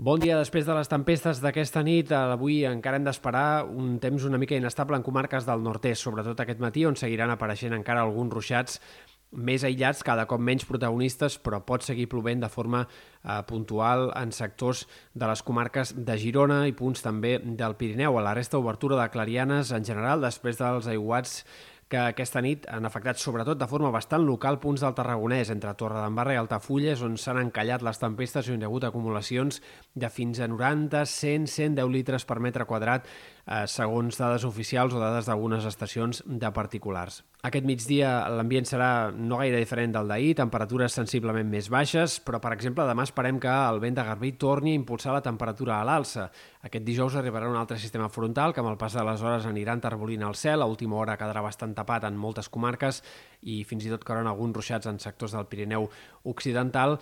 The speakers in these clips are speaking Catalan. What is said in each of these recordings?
Bon dia. Després de les tempestes d'aquesta nit, avui encara hem d'esperar un temps una mica inestable en comarques del nord-est, sobretot aquest matí, on seguiran apareixent encara alguns ruixats més aïllats, cada cop menys protagonistes, però pot seguir plovent de forma eh, puntual en sectors de les comarques de Girona i punts també del Pirineu. A la resta, obertura de clarianes en general, després dels aiguats que aquesta nit han afectat sobretot de forma bastant local punts del Tarragonès, entre Torredembarra i Altafulles, on s'han encallat les tempestes i on hi ha hagut acumulacions de fins a 90, 100, 110 litres per metre quadrat, eh, segons dades oficials o dades d'algunes estacions de particulars. Aquest migdia l'ambient serà no gaire diferent del d'ahir, temperatures sensiblement més baixes, però, per exemple, demà esperem que el vent de Garbí torni a impulsar la temperatura a l'alça. Aquest dijous arribarà un altre sistema frontal que amb el pas de les hores anirà enterbolint el cel, a última hora quedarà bastant tapat en moltes comarques i fins i tot cauran alguns ruixats en sectors del Pirineu Occidental.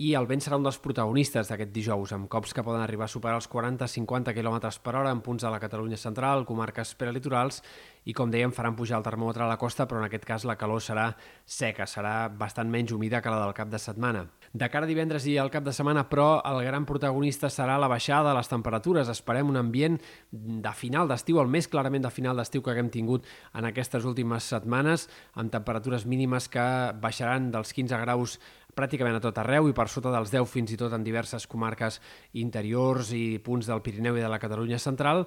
I el vent serà un dels protagonistes d'aquest dijous, amb cops que poden arribar a superar els 40-50 km per hora en punts de la Catalunya central, comarques prelitorals, i com dèiem faran pujar el termòmetre a la costa, però en aquest cas la calor serà seca, serà bastant menys humida que la del cap de setmana. De cara a divendres i al cap de setmana, però, el gran protagonista serà la baixada de les temperatures. Esperem un ambient de final d'estiu, el més clarament de final d'estiu que haguem tingut en aquestes últimes setmanes, amb temperatures mínimes que baixaran dels 15 graus pràcticament a tot arreu i per sota dels 10 fins i tot en diverses comarques interiors i punts del Pirineu i de la Catalunya central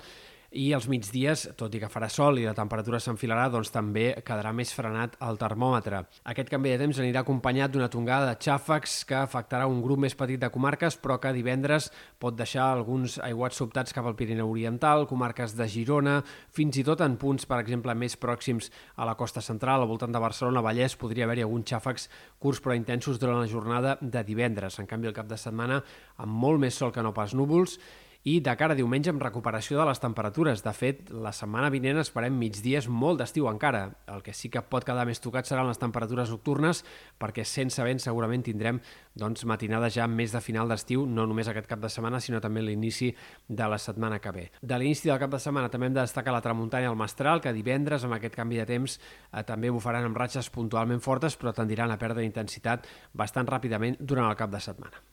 i als migdies, tot i que farà sol i la temperatura s'enfilarà, doncs també quedarà més frenat el termòmetre. Aquest canvi de temps anirà acompanyat d'una tongada de xàfecs que afectarà un grup més petit de comarques, però que divendres pot deixar alguns aiguats sobtats cap al Pirineu Oriental, comarques de Girona, fins i tot en punts, per exemple, més pròxims a la costa central, al voltant de Barcelona, Vallès, podria haver-hi alguns xàfecs curts però intensos durant la jornada de divendres. En canvi, el cap de setmana, amb molt més sol que no pas núvols, i de cara a diumenge amb recuperació de les temperatures. De fet, la setmana vinent esperem migdies molt d'estiu encara. El que sí que pot quedar més tocat seran les temperatures nocturnes, perquè sense vent segurament tindrem doncs, matinades ja més de final d'estiu, no només aquest cap de setmana, sinó també l'inici de la setmana que ve. De l'inici del cap de setmana també hem de destacar la tramuntanya i el mestral, que divendres, amb aquest canvi de temps, eh, també bufaran amb ratxes puntualment fortes, però tendiran a perdre intensitat bastant ràpidament durant el cap de setmana.